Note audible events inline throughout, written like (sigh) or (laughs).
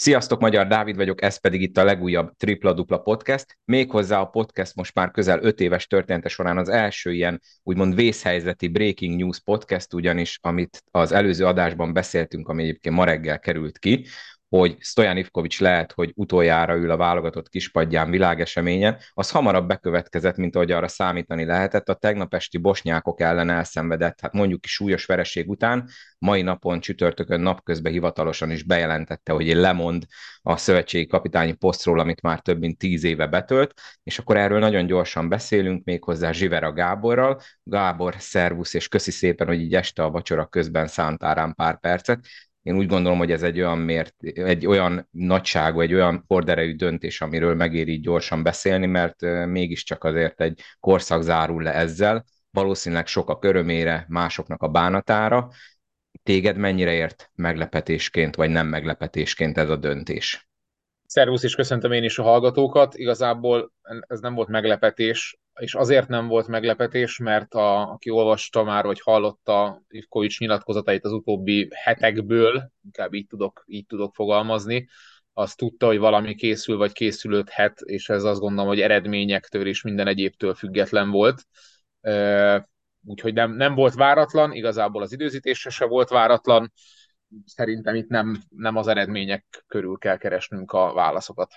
Sziasztok, Magyar Dávid vagyok, ez pedig itt a legújabb Tripla Dupla Podcast. Méghozzá a podcast most már közel öt éves története során az első ilyen úgymond vészhelyzeti breaking news podcast, ugyanis amit az előző adásban beszéltünk, ami egyébként ma reggel került ki, hogy Stojan Ivkovics lehet, hogy utoljára ül a válogatott kispadján világeseményen, az hamarabb bekövetkezett, mint ahogy arra számítani lehetett. A tegnap esti bosnyákok ellen elszenvedett, hát mondjuk is súlyos vereség után, mai napon csütörtökön napközben hivatalosan is bejelentette, hogy lemond a szövetségi kapitányi posztról, amit már több mint tíz éve betölt, és akkor erről nagyon gyorsan beszélünk, méghozzá Zsivera Gáborral. Gábor, szervusz, és köszi szépen, hogy így este a vacsora közben szántál rám pár percet én úgy gondolom, hogy ez egy olyan, mért, egy olyan nagyságú, egy olyan horderejű döntés, amiről megéri gyorsan beszélni, mert mégiscsak azért egy korszak zárul le ezzel, valószínűleg sokak örömére, másoknak a bánatára. Téged mennyire ért meglepetésként, vagy nem meglepetésként ez a döntés? Szervusz, és köszöntöm én is a hallgatókat. Igazából ez nem volt meglepetés, és azért nem volt meglepetés, mert a, aki olvasta már, vagy hallotta Ivkovics nyilatkozatait az utóbbi hetekből, inkább így tudok, így tudok fogalmazni, az tudta, hogy valami készül, vagy készülődhet, és ez azt gondolom, hogy eredményektől és minden egyébtől független volt. Úgyhogy nem, nem volt váratlan, igazából az időzítése se volt váratlan, szerintem itt nem, nem az eredmények körül kell keresnünk a válaszokat.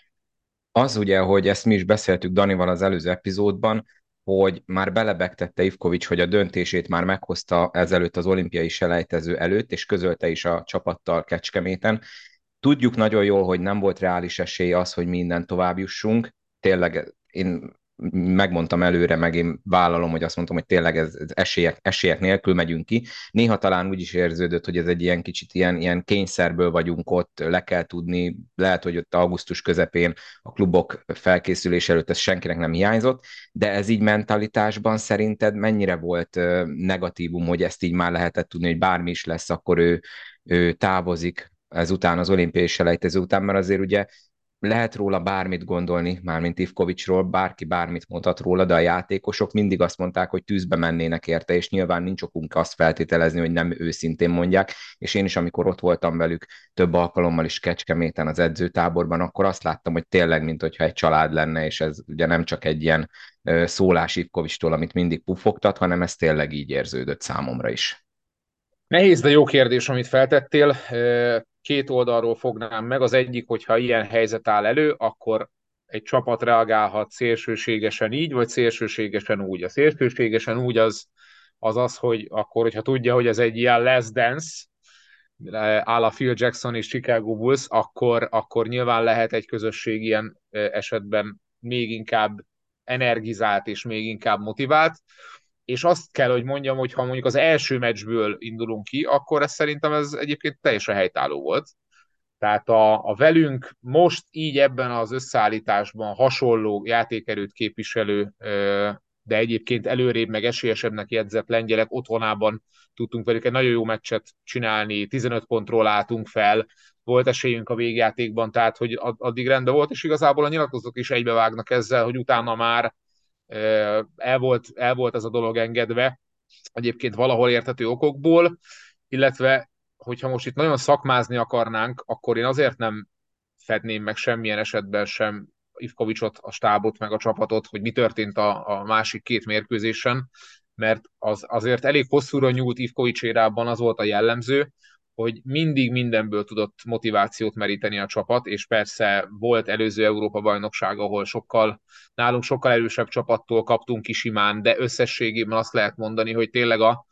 Az ugye, hogy ezt mi is beszéltük Danival az előző epizódban, hogy már belebegtette Ivkovics, hogy a döntését már meghozta ezelőtt az olimpiai selejtező előtt, és közölte is a csapattal Kecskeméten. Tudjuk nagyon jól, hogy nem volt reális esély az, hogy minden tovább jussunk. Tényleg én megmondtam előre, meg én vállalom, hogy azt mondtam, hogy tényleg ez, ez esélyek, esélyek nélkül megyünk ki. Néha talán úgy is érződött, hogy ez egy ilyen kicsit ilyen, ilyen kényszerből vagyunk ott, le kell tudni, lehet, hogy ott augusztus közepén a klubok felkészülés előtt ez senkinek nem hiányzott, de ez így mentalitásban szerinted mennyire volt negatívum, hogy ezt így már lehetett tudni, hogy bármi is lesz, akkor ő, ő távozik ezután az olimpiai selejtező után, mert azért ugye lehet róla bármit gondolni, mármint Ivkovicsról, bárki bármit mondhat róla, de a játékosok mindig azt mondták, hogy tűzbe mennének érte, és nyilván nincs okunk azt feltételezni, hogy nem őszintén mondják, és én is, amikor ott voltam velük több alkalommal is Kecskeméten az edzőtáborban, akkor azt láttam, hogy tényleg, mint hogyha egy család lenne, és ez ugye nem csak egy ilyen szólás Ivkovicstól, amit mindig pufogtat, hanem ez tényleg így érződött számomra is. Nehéz, de jó kérdés, amit feltettél két oldalról fognám meg. Az egyik, hogyha ilyen helyzet áll elő, akkor egy csapat reagálhat szélsőségesen így, vagy szélsőségesen úgy. A szélsőségesen úgy az az, az hogy akkor, hogyha tudja, hogy ez egy ilyen less dance, áll a Phil Jackson és Chicago Bulls, akkor, akkor nyilván lehet egy közösség ilyen esetben még inkább energizált és még inkább motivált és azt kell, hogy mondjam, hogy ha mondjuk az első meccsből indulunk ki, akkor ez szerintem ez egyébként teljesen helytálló volt. Tehát a, a velünk most így ebben az összeállításban hasonló játékerőt képviselő, de egyébként előrébb meg esélyesebbnek jegyzett lengyelek otthonában tudtunk velük egy nagyon jó meccset csinálni, 15 pontról álltunk fel, volt esélyünk a végjátékban, tehát hogy addig rendben volt, és igazából a nyilatkozatok is egybevágnak ezzel, hogy utána már el volt, el volt ez a dolog engedve, egyébként valahol érthető okokból, illetve hogyha most itt nagyon szakmázni akarnánk, akkor én azért nem fedném meg semmilyen esetben sem Ivkovicsot, a stábot, meg a csapatot, hogy mi történt a, a másik két mérkőzésen, mert az, azért elég hosszúra nyúlt Ivkovics érában az volt a jellemző, hogy mindig mindenből tudott motivációt meríteni a csapat, és persze volt előző Európa-bajnokság, ahol sokkal, nálunk sokkal erősebb csapattól kaptunk ki simán, de összességében azt lehet mondani, hogy tényleg a,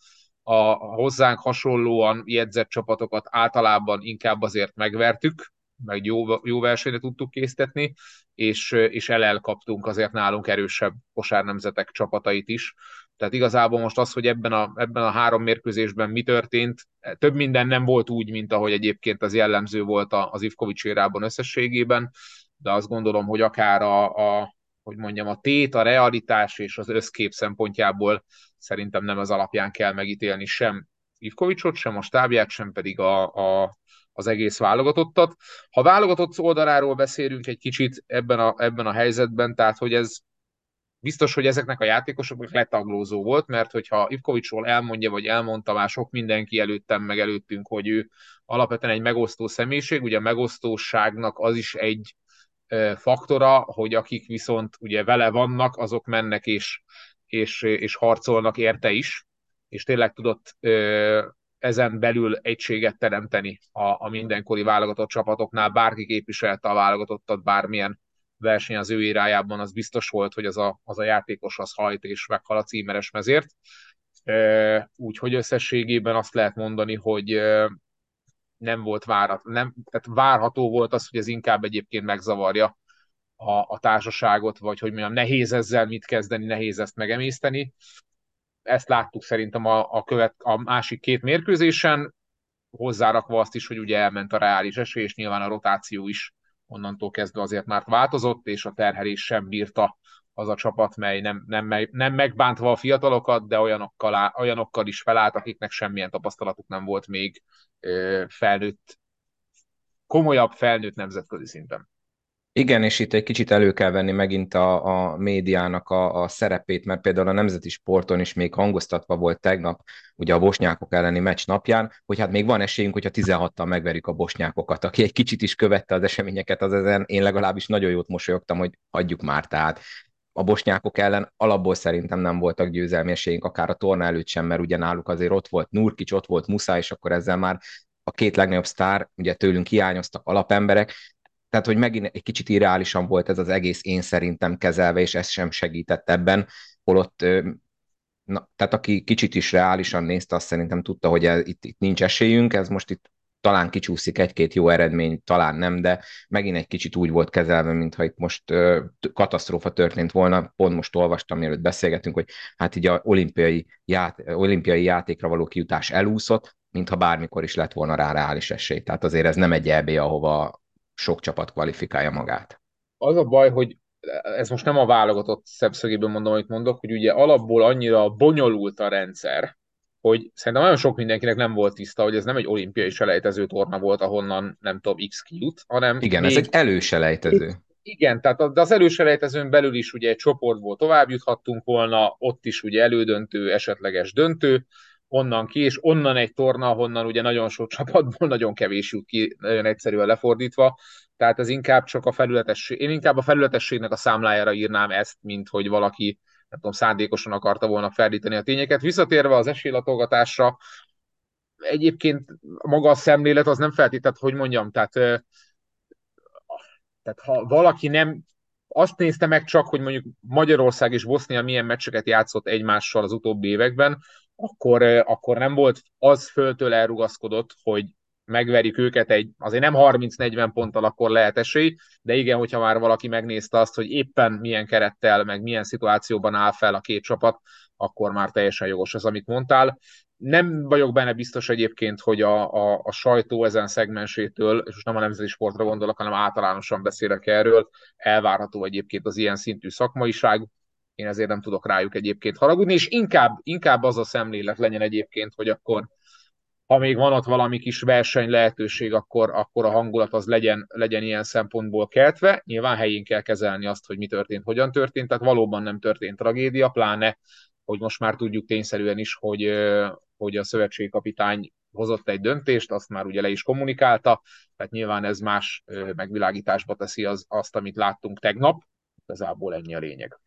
a hozzánk hasonlóan jegyzett csapatokat általában inkább azért megvertük, meg jó, jó versenyre tudtuk késztetni, és, és elelkaptunk azért nálunk erősebb kosárnemzetek csapatait is. Tehát igazából most az, hogy ebben a, ebben a három mérkőzésben mi történt, több minden nem volt úgy, mint ahogy egyébként az jellemző volt az Ivkovics érában összességében, de azt gondolom, hogy akár a, a hogy mondjam, a tét, a realitás és az összkép szempontjából szerintem nem az alapján kell megítélni sem Ivkovicsot, sem a stábját, sem pedig a, a, az egész válogatottat. Ha válogatott oldaláról beszélünk egy kicsit ebben a, ebben a helyzetben, tehát hogy ez biztos, hogy ezeknek a játékosoknak letaglózó volt, mert hogyha Ivkovicsról elmondja, vagy elmondta már sok mindenki előttem, meg előttünk, hogy ő alapvetően egy megosztó személyiség, ugye a megosztóságnak az is egy faktora, hogy akik viszont ugye vele vannak, azok mennek és, és, és harcolnak érte is, és tényleg tudott ezen belül egységet teremteni a, a mindenkori válogatott csapatoknál, bárki képviselte a válogatottat bármilyen verseny az ő irájában, az biztos volt, hogy az a, az a játékos az hajt és meghal a címeres mezért. Úgyhogy összességében azt lehet mondani, hogy nem volt várat, nem, tehát várható volt az, hogy ez inkább egyébként megzavarja a, a társaságot, vagy hogy mondjam, nehéz ezzel mit kezdeni, nehéz ezt megemészteni. Ezt láttuk szerintem a, a, követ, a másik két mérkőzésen, hozzárakva azt is, hogy ugye elment a reális esély, és nyilván a rotáció is onnantól kezdve azért már változott, és a terhelés sem bírta az a csapat, mely nem, nem, nem megbántva a fiatalokat, de olyanokkal, olyanokkal is felállt, akiknek semmilyen tapasztalatuk nem volt még felnőtt, komolyabb felnőtt nemzetközi szinten. Igen, és itt egy kicsit elő kell venni megint a, a médiának a, a szerepét, mert például a nemzeti sporton is még hangoztatva volt tegnap, ugye a bosnyákok elleni meccs napján, hogy hát még van esélyünk, hogyha 16-tal megverjük a bosnyákokat. Aki egy kicsit is követte az eseményeket, az ezen én legalábbis nagyon jót mosolyogtam, hogy hagyjuk már. Tehát a bosnyákok ellen alapból szerintem nem voltak győzelmi esélyünk, akár a torna előtt sem, mert ugye náluk azért ott volt Nurkic, ott volt Muszáj, és akkor ezzel már a két legnagyobb sztár, ugye tőlünk hiányoztak alapemberek, tehát, hogy megint egy kicsit irreálisan volt ez az egész én szerintem kezelve, és ez sem segített ebben, holott Na, tehát aki kicsit is reálisan nézte, azt szerintem tudta, hogy ez, itt, itt nincs esélyünk, ez most itt talán kicsúszik egy-két jó eredmény, talán nem, de megint egy kicsit úgy volt kezelve, mintha itt most ö, katasztrófa történt volna. Pont most olvastam, mielőtt beszélgetünk, hogy hát így a olimpiai, ját, olimpiai játékra való kijutás elúszott, mintha bármikor is lett volna rá reális esély. Tehát azért ez nem egy EB, ahova sok csapat kvalifikálja magát. Az a baj, hogy ez most nem a válogatott szemszögéből mondom, amit mondok, hogy ugye alapból annyira bonyolult a rendszer, hogy szerintem nagyon sok mindenkinek nem volt tiszta, hogy ez nem egy olimpiai selejtező torna volt, ahonnan nem tudom, X kijut, hanem... Igen, még... ez egy előselejtező. Igen, tehát de az előselejtezőn belül is ugye egy csoportból tovább juthattunk volna, ott is ugye elődöntő, esetleges döntő, onnan ki, és onnan egy torna, ahonnan ugye nagyon sok (laughs) csapatból nagyon kevés jut ki, nagyon egyszerűen lefordítva, tehát ez inkább csak a felületesség, én inkább a felületességnek a számlájára írnám ezt, mint hogy valaki nem tudom, szándékosan akarta volna ferdíteni a tényeket. Visszatérve az esélylatolgatásra, egyébként maga a szemlélet az nem feltétlenül, hogy mondjam, tehát, tehát ha valaki nem azt nézte meg csak, hogy mondjuk Magyarország és Bosznia milyen meccseket játszott egymással az utóbbi években, akkor, akkor nem volt az föltől elrugaszkodott, hogy megverjük őket egy, azért nem 30-40 ponttal akkor lehet esély, de igen, hogyha már valaki megnézte azt, hogy éppen milyen kerettel, meg milyen szituációban áll fel a két csapat, akkor már teljesen jogos az, amit mondtál. Nem vagyok benne biztos egyébként, hogy a, a, a sajtó ezen szegmensétől, és most nem a nemzeti sportra gondolok, hanem általánosan beszélek erről, elvárható egyébként az ilyen szintű szakmaiság. Én ezért nem tudok rájuk egyébként haragudni, és inkább, inkább az a szemlélet legyen egyébként, hogy akkor ha még van ott valami kis verseny lehetőség, akkor, akkor a hangulat az legyen, legyen ilyen szempontból keltve. Nyilván helyén kell kezelni azt, hogy mi történt, hogyan történt, tehát valóban nem történt tragédia, pláne, hogy most már tudjuk tényszerűen is, hogy, hogy a szövetségkapitány hozott egy döntést, azt már ugye le is kommunikálta, tehát nyilván ez más megvilágításba teszi az, azt, amit láttunk tegnap, igazából ennyi a lényeg.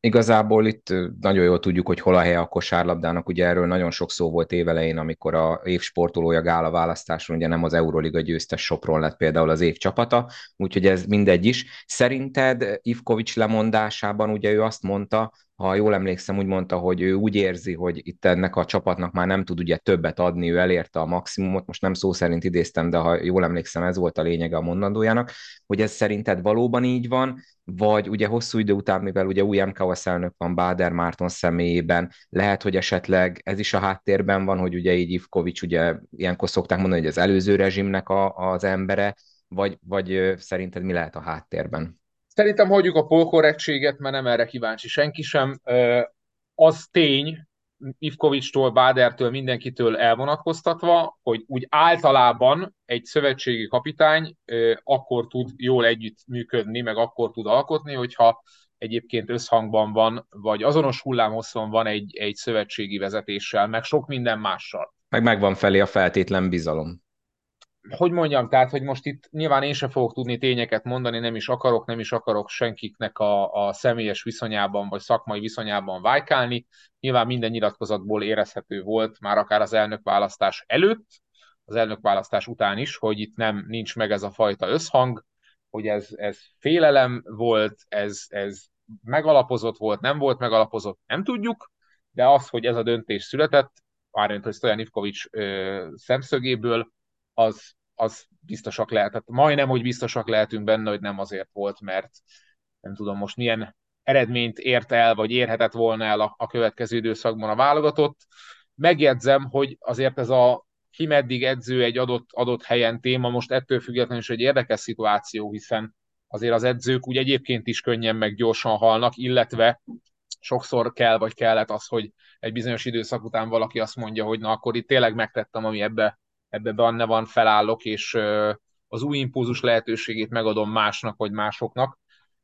Igazából itt nagyon jól tudjuk, hogy hol a helye a kosárlabdának, ugye erről nagyon sok szó volt évelején, amikor a év sportolója gála választáson, ugye nem az Euroliga győztes Sopron lett például az év csapata, úgyhogy ez mindegy is. Szerinted Ivkovics lemondásában ugye ő azt mondta, ha jól emlékszem, úgy mondta, hogy ő úgy érzi, hogy itt ennek a csapatnak már nem tud ugye többet adni, ő elérte a maximumot, most nem szó szerint idéztem, de ha jól emlékszem, ez volt a lényege a mondandójának, hogy ez szerinted valóban így van, vagy ugye hosszú idő után, mivel ugye új MKOS elnök van Báder Márton személyében, lehet, hogy esetleg ez is a háttérben van, hogy ugye így Ivkovics, ugye ilyenkor szokták mondani, hogy az előző rezsimnek a, az embere, vagy, vagy szerinted mi lehet a háttérben? Szerintem hagyjuk a polkorrektséget, mert nem erre kíváncsi senki sem. Az tény, Ivkovicstól, Bádertől, mindenkitől elvonatkoztatva, hogy úgy általában egy szövetségi kapitány akkor tud jól együtt működni, meg akkor tud alkotni, hogyha egyébként összhangban van, vagy azonos hullámhosszon van egy, egy szövetségi vezetéssel, meg sok minden mással. Meg megvan felé a feltétlen bizalom hogy mondjam, tehát, hogy most itt nyilván én sem fogok tudni tényeket mondani, nem is akarok, nem is akarok senkiknek a, a személyes viszonyában, vagy szakmai viszonyában vájkálni. Nyilván minden nyilatkozatból érezhető volt, már akár az elnökválasztás előtt, az elnökválasztás után is, hogy itt nem nincs meg ez a fajta összhang, hogy ez, ez félelem volt, ez, ez megalapozott volt, nem volt megalapozott, nem tudjuk, de az, hogy ez a döntés született, mármint, hogy Stojan Ivkovics szemszögéből, az, az biztosak lehet. Tehát majdnem, hogy biztosak lehetünk benne, hogy nem azért volt, mert nem tudom most milyen eredményt ért el, vagy érhetett volna el a, a következő időszakban a válogatott. Megjegyzem, hogy azért ez a ki meddig edző egy adott, adott helyen téma, most ettől függetlenül is egy érdekes szituáció, hiszen azért az edzők úgy egyébként is könnyen meg gyorsan halnak, illetve sokszor kell, vagy kellett az, hogy egy bizonyos időszak után valaki azt mondja, hogy na akkor itt tényleg megtettem, ami ebbe ebbe benne van, felállok, és az új impulzus lehetőségét megadom másnak, vagy másoknak.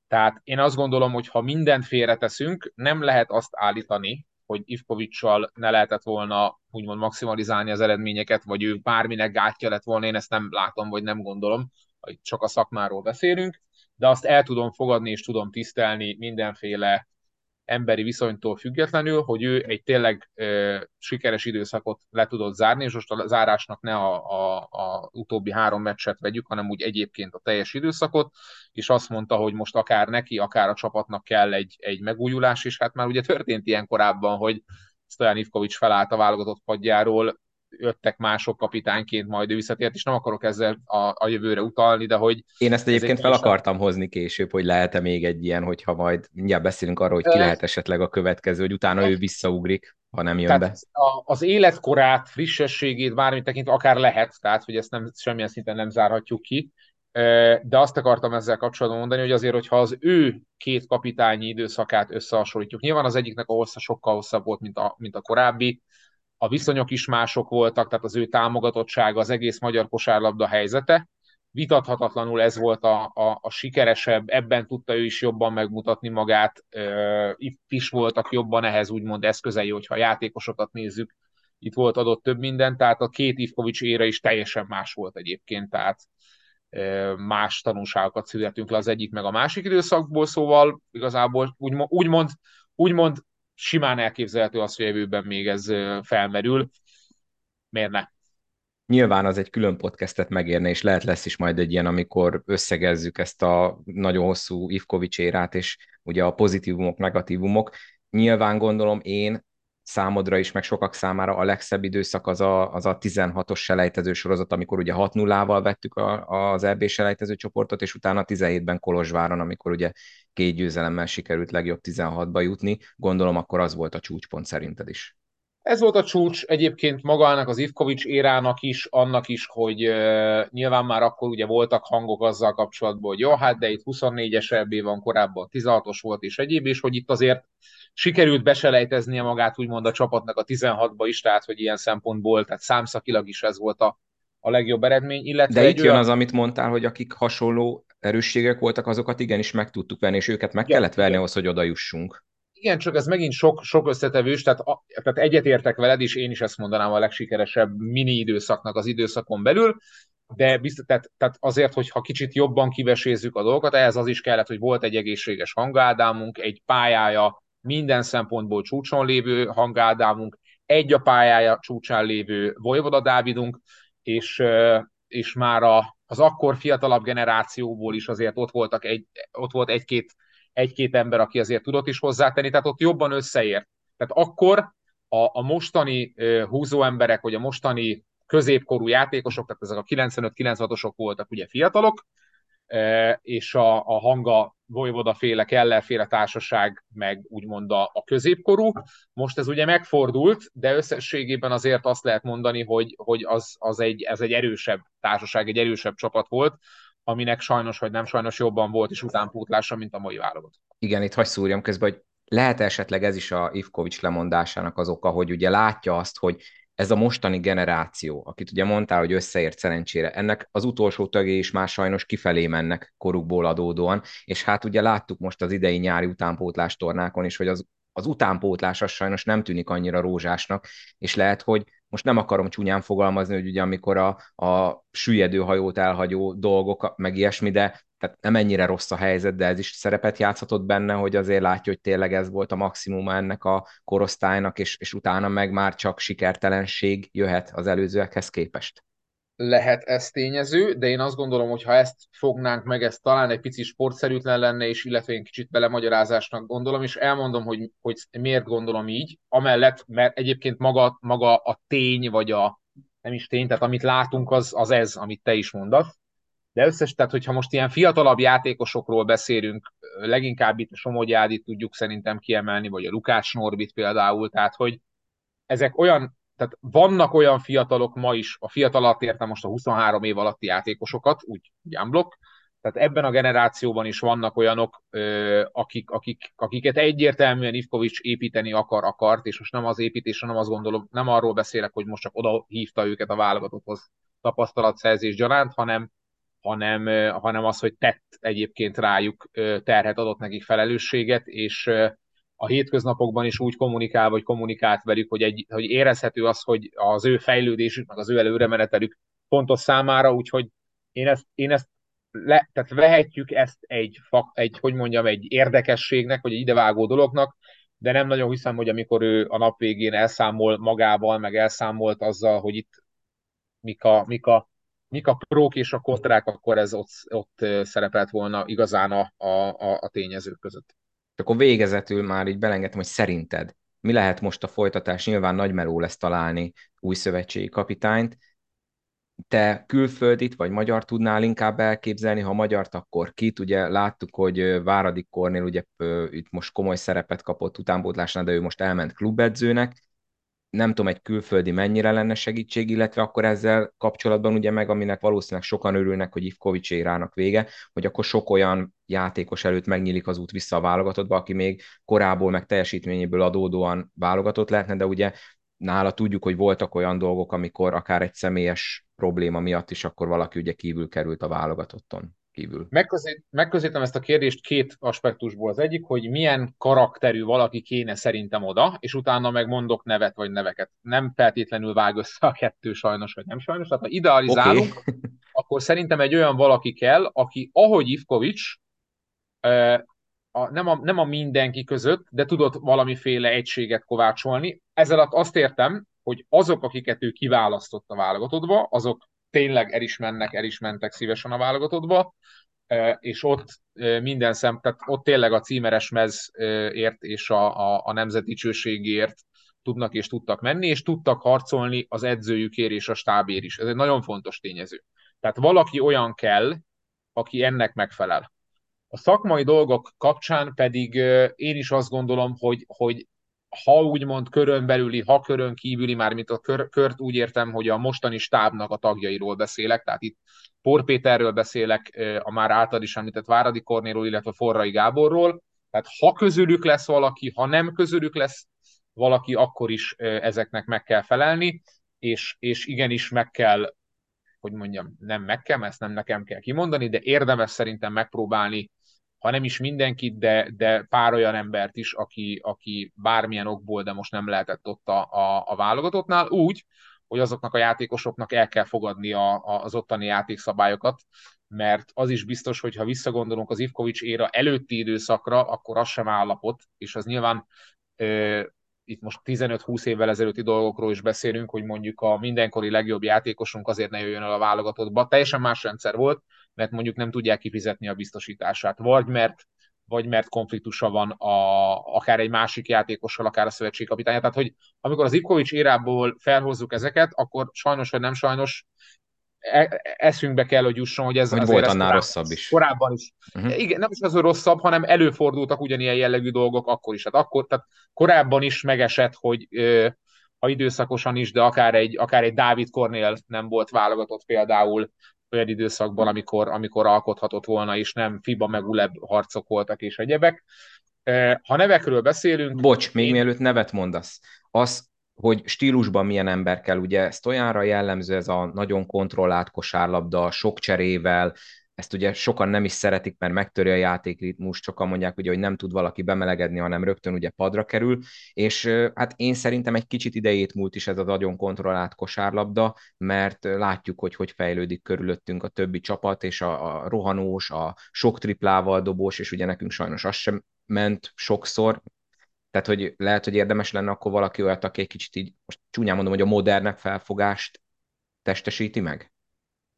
Tehát én azt gondolom, hogy ha mindent félreteszünk, nem lehet azt állítani, hogy Ivkovicsal ne lehetett volna úgymond maximalizálni az eredményeket, vagy ő bárminek gátja lett volna, én ezt nem látom, vagy nem gondolom, hogy csak a szakmáról beszélünk, de azt el tudom fogadni és tudom tisztelni mindenféle emberi viszonytól függetlenül, hogy ő egy tényleg ö, sikeres időszakot le tudott zárni, és most a zárásnak ne a, a, a utóbbi három meccset vegyük, hanem úgy egyébként a teljes időszakot, és azt mondta, hogy most akár neki, akár a csapatnak kell egy, egy megújulás, és hát már ugye történt ilyen korábban, hogy Stojan Ivkovics felállt a válogatott padjáról, jöttek mások kapitányként, majd ő visszatért, és nem akarok ezzel a, a jövőre utalni, de hogy... Én ezt egyébként fel akartam hozni később, hogy lehet-e még egy ilyen, hogyha majd mindjárt beszélünk arról, hogy ki lehet esetleg a következő, hogy utána ő visszaugrik, ha nem jön tehát be. Az életkorát, frissességét bármit tekintve akár lehet, tehát hogy ezt nem, semmilyen szinten nem zárhatjuk ki, de azt akartam ezzel kapcsolatban mondani, hogy azért, hogyha az ő két kapitányi időszakát összehasonlítjuk, nyilván az egyiknek a hossza sokkal hosszabb volt, mint a, mint a korábbi, a viszonyok is mások voltak, tehát az ő támogatottsága, az egész magyar kosárlabda helyzete. Vitathatatlanul ez volt a, a, a sikeresebb, ebben tudta ő is jobban megmutatni magát, itt is voltak jobban ehhez úgymond eszközei, hogyha játékosokat nézzük, itt volt adott több minden, tehát a két Ivkovics ére is teljesen más volt egyébként, tehát más tanulságokat születünk le az egyik meg a másik időszakból, szóval igazából úgymond, úgymond, úgymond simán elképzelhető az, hogy jövőben még ez felmerül. Miért ne? Nyilván az egy külön podcastet megérne, és lehet lesz is majd egy ilyen, amikor összegezzük ezt a nagyon hosszú Ivkovics érát, és ugye a pozitívumok, negatívumok. Nyilván gondolom én számodra is, meg sokak számára a legszebb időszak az a, az a 16-os selejtező sorozat, amikor ugye 6-0-val vettük a, az EB selejtező csoportot, és utána 17-ben Kolozsváron, amikor ugye két győzelemmel sikerült legjobb 16-ba jutni. Gondolom akkor az volt a csúcspont szerinted is. Ez volt a csúcs egyébként magának az Ivkovics érának is, annak is, hogy uh, nyilván már akkor ugye voltak hangok azzal kapcsolatban, hogy jó, hát de itt 24-es EB van, korábban 16-os volt és egyéb, és hogy itt azért sikerült beselejteznie magát úgymond a csapatnak a 16-ba is, tehát hogy ilyen szempontból, tehát számszakilag is ez volt a, a legjobb eredmény. Illetve De itt jön olyan... az, amit mondtál, hogy akik hasonló erősségek voltak, azokat igenis meg tudtuk venni, és őket meg igen, kellett verni igen. ahhoz, hogy oda jussunk. Igen, csak ez megint sok, sok összetevős, tehát, a, tehát egyetértek veled, és én is ezt mondanám a legsikeresebb mini időszaknak az időszakon belül, de biztos, tehát, tehát azért, hogyha kicsit jobban kivesézzük a dolgokat, ehhez az is kellett, hogy volt egy egészséges hangádámunk, egy pályája, minden szempontból csúcson lévő hangádámunk, egy a pályája csúcsán lévő Vojvoda Dávidunk, és, és már a, az akkor fiatalabb generációból is azért ott, voltak egy, ott volt egy-két, egy-két ember, aki azért tudott is hozzátenni, tehát ott jobban összeért. Tehát akkor a, a mostani húzó emberek, vagy a mostani középkorú játékosok, tehát ezek a 95-96-osok voltak ugye fiatalok, és a, a hanga Vojvoda féle, Keller féle társaság, meg úgymond a, a középkorú. Most ez ugye megfordult, de összességében azért azt lehet mondani, hogy, hogy az, az egy, ez egy erősebb társaság, egy erősebb csapat volt, aminek sajnos vagy nem sajnos jobban volt is utánpótlása, mint a mai válogatott. Igen, itt hagy szúrjam közben, hogy lehet esetleg ez is a Ivkovics lemondásának az oka, hogy ugye látja azt, hogy ez a mostani generáció, akit ugye mondtál, hogy összeért szerencsére, ennek az utolsó tagjai is már sajnos kifelé mennek korukból adódóan, és hát ugye láttuk most az idei nyári utánpótlás tornákon is, hogy az, az utánpótlás az sajnos nem tűnik annyira rózsásnak, és lehet, hogy most nem akarom csúnyán fogalmazni, hogy ugye amikor a, a süllyedő hajót elhagyó dolgok, meg ilyesmi, de tehát nem ennyire rossz a helyzet, de ez is szerepet játszhatott benne, hogy azért látja, hogy tényleg ez volt a maximuma ennek a korosztálynak, és, és utána meg már csak sikertelenség jöhet az előzőekhez képest. Lehet ez tényező, de én azt gondolom, hogy ha ezt fognánk meg, ez talán egy pici sportszerűtlen lenne, és illetve én kicsit belemagyarázásnak gondolom, és elmondom, hogy, hogy miért gondolom így, amellett, mert egyébként maga, maga a tény, vagy a nem is tény, tehát amit látunk, az, az ez, amit te is mondasz de összes, tehát hogyha most ilyen fiatalabb játékosokról beszélünk, leginkább itt a Somogyádit tudjuk szerintem kiemelni, vagy a Lukács Norbit például, tehát hogy ezek olyan, tehát vannak olyan fiatalok ma is, a fiatal alatt értem most a 23 év alatti játékosokat, úgy, unblock, tehát ebben a generációban is vannak olyanok, akik, akik, akiket egyértelműen Ivkovics építeni akar, akart, és most nem az építés, hanem azt gondolom, nem arról beszélek, hogy most csak oda hívta őket a válogatotthoz tapasztalatszerzés gyanánt, hanem hanem, hanem az, hogy tett egyébként rájuk terhet, adott nekik felelősséget, és a hétköznapokban is úgy kommunikál, vagy kommunikált velük, hogy, egy, hogy érezhető az, hogy az ő fejlődésük, meg az ő előremenetelük fontos számára, úgyhogy én ezt, én ezt le, tehát vehetjük ezt egy, egy, hogy mondjam, egy érdekességnek, vagy egy idevágó dolognak, de nem nagyon hiszem, hogy amikor ő a nap végén elszámol magával, meg elszámolt azzal, hogy itt mik a, mik a mik a prók és a kontrák, akkor ez ott, ott szerepelt volna igazán a, a, a tényezők között. Akkor végezetül már így belengedtem, hogy szerinted mi lehet most a folytatás? Nyilván nagy meló lesz találni új szövetségi kapitányt. Te külföldit vagy magyar tudnál inkább elképzelni, ha magyart, akkor kit? Ugye láttuk, hogy Váradik Kornél ugye itt most komoly szerepet kapott utánpótlásnál, de ő most elment klubedzőnek nem tudom, egy külföldi mennyire lenne segítség, illetve akkor ezzel kapcsolatban ugye meg, aminek valószínűleg sokan örülnek, hogy Ivkovics érának vége, hogy akkor sok olyan játékos előtt megnyílik az út vissza a válogatottba, aki még korából meg teljesítményéből adódóan válogatott lehetne, de ugye nála tudjuk, hogy voltak olyan dolgok, amikor akár egy személyes probléma miatt is akkor valaki ugye kívül került a válogatotton kívül. Megközelít, megközelítem ezt a kérdést két aspektusból. Az egyik, hogy milyen karakterű valaki kéne szerintem oda, és utána meg mondok nevet vagy neveket. Nem feltétlenül vág össze a kettő sajnos, vagy nem sajnos. Tehát ha idealizálunk, okay. (laughs) akkor szerintem egy olyan valaki kell, aki ahogy Ivkovics, a, nem, a, nem a mindenki között, de tudott valamiféle egységet kovácsolni. Ezzel azt értem, hogy azok, akiket ő kiválasztott a válogatottba, azok tényleg el is mennek, el is mentek szívesen a válogatottba, és ott minden szem, tehát ott tényleg a címeres mezért és a, a, a nemzeti dicsőségért tudnak és tudtak menni, és tudtak harcolni az edzőjükért és a stábért is. Ez egy nagyon fontos tényező. Tehát valaki olyan kell, aki ennek megfelel. A szakmai dolgok kapcsán pedig én is azt gondolom, hogy, hogy ha úgymond körön belüli, ha körön kívüli, már mint a kör, kört úgy értem, hogy a mostani stábnak a tagjairól beszélek, tehát itt Por Péterről beszélek, a már által is említett Váradi Kornéról, illetve Forrai Gáborról, tehát ha közülük lesz valaki, ha nem közülük lesz valaki, akkor is ezeknek meg kell felelni, és, és igenis meg kell, hogy mondjam, nem meg kell, ezt nem nekem kell kimondani, de érdemes szerintem megpróbálni ha nem is mindenkit, de, de pár olyan embert is, aki, aki bármilyen okból, de most nem lehetett ott a, a, a válogatottnál, úgy, hogy azoknak a játékosoknak el kell fogadni a, a, az ottani játékszabályokat, mert az is biztos, hogy ha visszagondolunk az Ivkovics éra előtti időszakra, akkor az sem állapot, és az nyilván itt most 15-20 évvel ezelőtti dolgokról is beszélünk, hogy mondjuk a mindenkori legjobb játékosunk azért ne jöjjön el a válogatottba. Teljesen más rendszer volt, mert mondjuk nem tudják kifizetni a biztosítását, vagy mert vagy mert konfliktusa van a, akár egy másik játékossal, akár a szövetségkapitánya. Tehát, hogy amikor az Ivkovics érából felhozzuk ezeket, akkor sajnos vagy nem sajnos E, eszünkbe kell, hogy jusson, hogy ez hogy volt annál rosszabb is. Korábban is. Uh-huh. Igen, nem is az, hogy rosszabb, hanem előfordultak ugyanilyen jellegű dolgok akkor is. Hát akkor, tehát korábban is megesett, hogy ha időszakosan is, de akár egy, akár egy Dávid Kornél nem volt válogatott például olyan időszakban, amikor, amikor alkothatott volna, és nem FIBA meg ULEB harcok voltak és egyebek. Ha nevekről beszélünk... Bocs, még én... mielőtt nevet mondasz, az hogy stílusban milyen ember kell. Ugye Stojanra jellemző ez a nagyon kontrollált kosárlabda, sok cserével, ezt ugye sokan nem is szeretik, mert megtöri a játékritmus, sokan mondják ugye, hogy nem tud valaki bemelegedni, hanem rögtön ugye padra kerül, és hát én szerintem egy kicsit idejét múlt is ez a nagyon kontrollált kosárlabda, mert látjuk, hogy hogy fejlődik körülöttünk a többi csapat, és a, a rohanós, a sok triplával dobós, és ugye nekünk sajnos az sem ment sokszor, tehát, hogy lehet, hogy érdemes lenne akkor valaki olyat, aki egy kicsit így, most csúnyán mondom, hogy a modernek felfogást testesíti meg?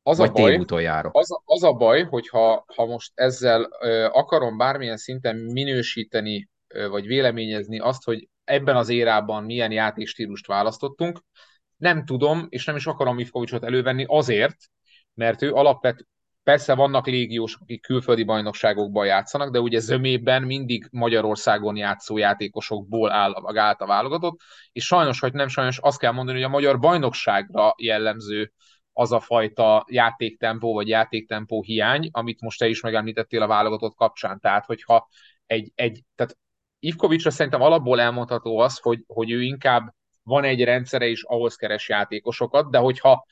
Az Vagy a baj, járok? az, az a baj, hogyha ha most ezzel ö, akarom bármilyen szinten minősíteni, ö, vagy véleményezni azt, hogy ebben az érában milyen játékstílust választottunk, nem tudom, és nem is akarom Ivkovicsot elővenni azért, mert ő alapvet, persze vannak légiósok, akik külföldi bajnokságokban játszanak, de ugye zömében mindig Magyarországon játszó játékosokból áll, állt a válogatott, és sajnos, hogy nem sajnos, azt kell mondani, hogy a magyar bajnokságra jellemző az a fajta játéktempó vagy játéktempó hiány, amit most te is megemlítettél a válogatott kapcsán. Tehát, hogyha egy, egy tehát Ivkovicsra szerintem alapból elmondható az, hogy, hogy ő inkább van egy rendszere, és ahhoz keres játékosokat, de hogyha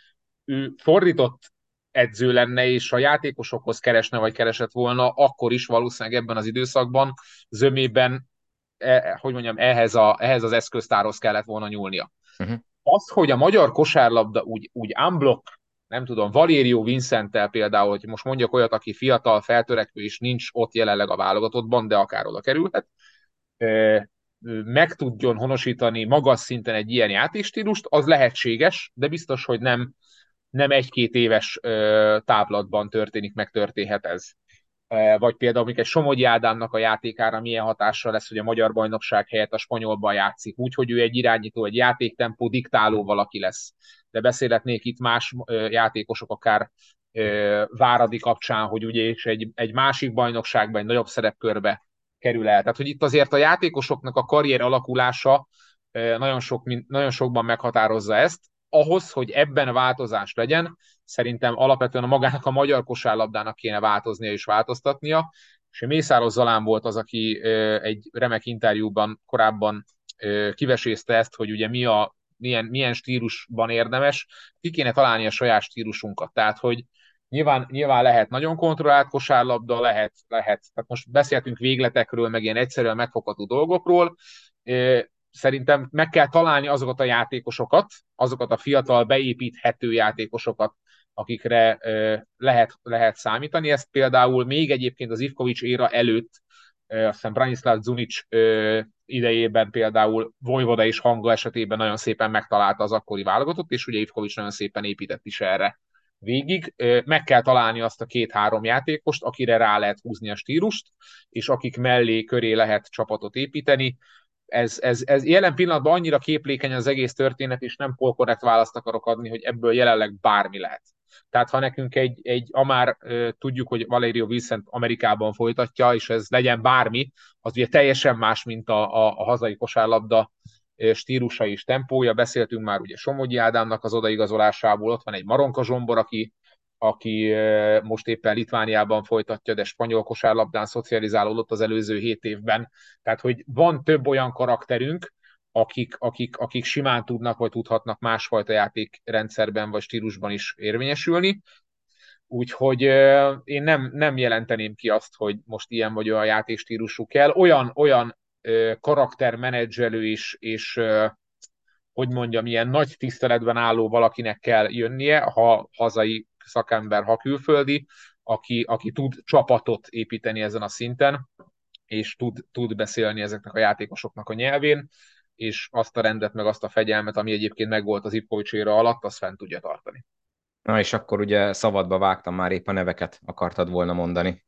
ő fordított edző lenne, és a játékosokhoz keresne, vagy keresett volna, akkor is valószínűleg ebben az időszakban zömében, eh, hogy mondjam, ehhez, a, ehhez az eszköztárhoz kellett volna nyúlnia. Uh-huh. Az, hogy a magyar kosárlabda úgy, úgy unblock, nem tudom, Valério Vincenttel például, hogy most mondjak olyat, aki fiatal, feltörekvő, és nincs ott jelenleg a válogatottban, de akár oda kerülhet, meg tudjon honosítani magas szinten egy ilyen játékstílust, az lehetséges, de biztos, hogy nem, nem egy-két éves táblatban történik, megtörténhet ez. Vagy például mondjuk egy Somogyi Ádámnak a játékára milyen hatással lesz, hogy a magyar bajnokság helyett a spanyolban játszik, úgyhogy ő egy irányító, egy játéktempó diktáló valaki lesz. De beszélhetnék itt más játékosok, akár Váradi kapcsán, hogy ugye és egy, egy másik bajnokságban, egy nagyobb szerepkörbe kerül el. Tehát, hogy itt azért a játékosoknak a karrier alakulása nagyon, sok, nagyon sokban meghatározza ezt. Ahhoz, hogy ebben változás legyen, szerintem alapvetően a magának a magyar kosárlabdának kéne változnia és változtatnia. És Mészáros Zalán volt az, aki egy remek interjúban korábban kivesézte ezt, hogy ugye mi a, milyen, milyen stílusban érdemes, ki kéne találni a saját stílusunkat. Tehát, hogy Nyilván, nyilván lehet nagyon kontrollált kosárlabda, lehet, lehet. Tehát most beszéltünk végletekről, meg ilyen egyszerűen megfogható dolgokról. Szerintem meg kell találni azokat a játékosokat, azokat a fiatal, beépíthető játékosokat, akikre lehet, lehet számítani. Ezt például még egyébként az Ivkovics éra előtt, azt hiszem Branislav Zunic idejében például Vojvoda és Hanga esetében nagyon szépen megtalálta az akkori válogatott, és ugye Ivkovics nagyon szépen épített is erre végig. Meg kell találni azt a két-három játékost, akire rá lehet húzni a stílust, és akik mellé, köré lehet csapatot építeni. Ez, ez, ez jelen pillanatban annyira képlékeny az egész történet, és nem polkorrekt választ akarok adni, hogy ebből jelenleg bármi lehet. Tehát ha nekünk egy, egy amár tudjuk, hogy Valerio Vincent Amerikában folytatja, és ez legyen bármi, az ugye teljesen más, mint a, a, a hazai kosárlabda stílusa és tempója. Beszéltünk már ugye Somogyi Ádámnak az odaigazolásából, ott van egy Maronka Zsombor, aki, aki most éppen Litvániában folytatja, de spanyol kosárlabdán szocializálódott az előző hét évben. Tehát, hogy van több olyan karakterünk, akik, akik, akik simán tudnak vagy tudhatnak másfajta játékrendszerben vagy stílusban is érvényesülni. Úgyhogy én nem, nem jelenteném ki azt, hogy most ilyen vagy olyan játékstílusú kell. Olyan, olyan karaktermenedzselő is, és hogy mondjam, ilyen nagy tiszteletben álló valakinek kell jönnie, ha hazai szakember, ha külföldi, aki, aki tud csapatot építeni ezen a szinten, és tud, tud beszélni ezeknek a játékosoknak a nyelvén, és azt a rendet, meg azt a fegyelmet, ami egyébként megvolt az Ipkovics alatt, azt fent tudja tartani. Na és akkor ugye szabadba vágtam, már épp a neveket akartad volna mondani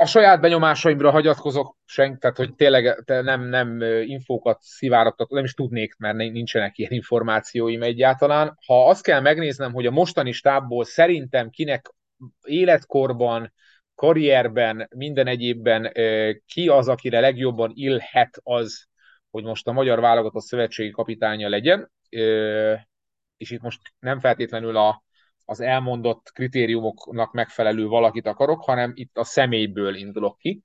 a saját benyomásaimra hagyatkozok, senk, tehát hogy tényleg nem, nem infókat szivárogtatok, nem is tudnék, mert nincsenek ilyen információim egyáltalán. Ha azt kell megnéznem, hogy a mostani stábból szerintem kinek életkorban, karrierben, minden egyébben ki az, akire legjobban illhet az, hogy most a magyar válogatott szövetségi kapitánya legyen, és itt most nem feltétlenül a az elmondott kritériumoknak megfelelő valakit akarok, hanem itt a személyből indulok ki,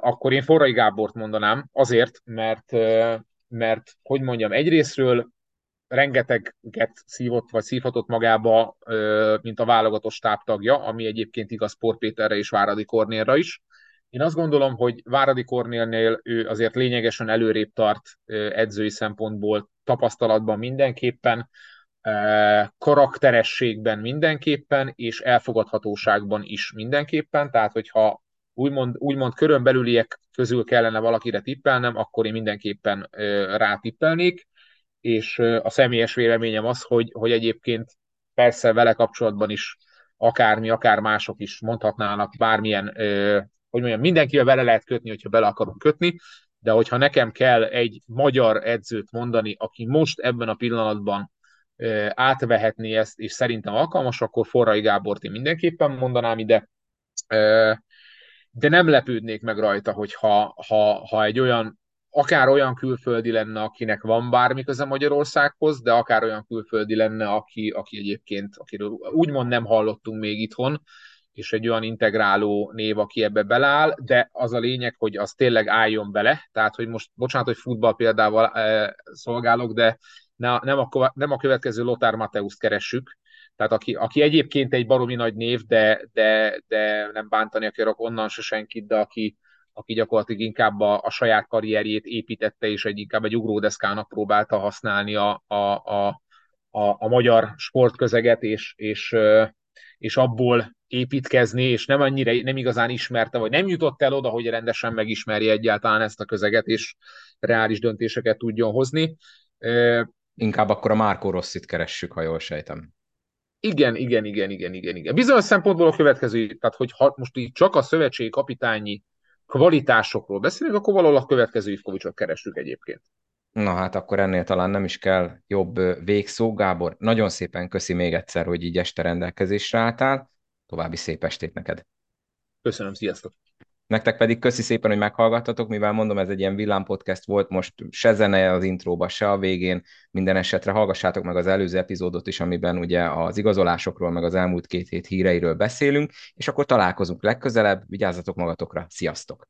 akkor én Forrai Gábort mondanám, azért, mert, mert, hogy mondjam, egyrésztről rengeteget szívott, vagy szívhatott magába, mint a válogatott stábtagja, ami egyébként igaz Sport Péterre és Váradi Kornélra is. Én azt gondolom, hogy Váradi Kornélnél ő azért lényegesen előrébb tart edzői szempontból, tapasztalatban mindenképpen, karakterességben mindenképpen, és elfogadhatóságban is mindenképpen, tehát hogyha úgymond, úgymond körön belüliek közül kellene valakire tippelnem, akkor én mindenképpen rátippelnék, és a személyes véleményem az, hogy, hogy egyébként persze vele kapcsolatban is akármi, akár mások is mondhatnának bármilyen, hogy mondjam, mindenkivel vele lehet kötni, hogyha bele akarunk kötni, de hogyha nekem kell egy magyar edzőt mondani, aki most ebben a pillanatban átvehetné ezt, és szerintem alkalmas, akkor Forrai Gábort én mindenképpen mondanám ide, de nem lepődnék meg rajta, hogyha ha, ha egy olyan, akár olyan külföldi lenne, akinek van bármi köze Magyarországhoz, de akár olyan külföldi lenne, aki, aki egyébként, akiről úgymond nem hallottunk még itthon, és egy olyan integráló név, aki ebbe beleáll, de az a lényeg, hogy az tényleg álljon bele, tehát hogy most, bocsánat, hogy futball példával e, szolgálok, de ne, nem, a, nem a következő Lothar Mateuszt keressük, tehát aki, aki egyébként egy baromi nagy név, de, de, de nem bántani akarok onnan se senkit, de aki, aki gyakorlatilag inkább a, a saját karrierjét építette, és egy, inkább egy ugródeszkának próbálta használni a, a, a, a, a magyar sportközeget, és, és, és abból építkezni, és nem annyira, nem igazán ismerte, vagy nem jutott el oda, hogy rendesen megismerje egyáltalán ezt a közeget, és reális döntéseket tudjon hozni. Inkább akkor a Márkó Rosszit keressük, ha jól sejtem. Igen, igen, igen, igen, igen, igen. Bizonyos szempontból a következő, tehát hogy ha most így csak a szövetségi kapitányi kvalitásokról beszélünk, akkor valahol a következő Ivkovicsot keressük egyébként. Na hát akkor ennél talán nem is kell jobb végszó. Gábor, nagyon szépen köszi még egyszer, hogy így este rendelkezésre álltál. További szép estét neked. Köszönöm, sziasztok! Nektek pedig köszi szépen, hogy meghallgattatok, mivel mondom, ez egy ilyen villámpodcast volt, most se zene az intróba, se a végén, minden esetre hallgassátok meg az előző epizódot is, amiben ugye az igazolásokról, meg az elmúlt két hét híreiről beszélünk, és akkor találkozunk legközelebb, vigyázzatok magatokra, sziasztok!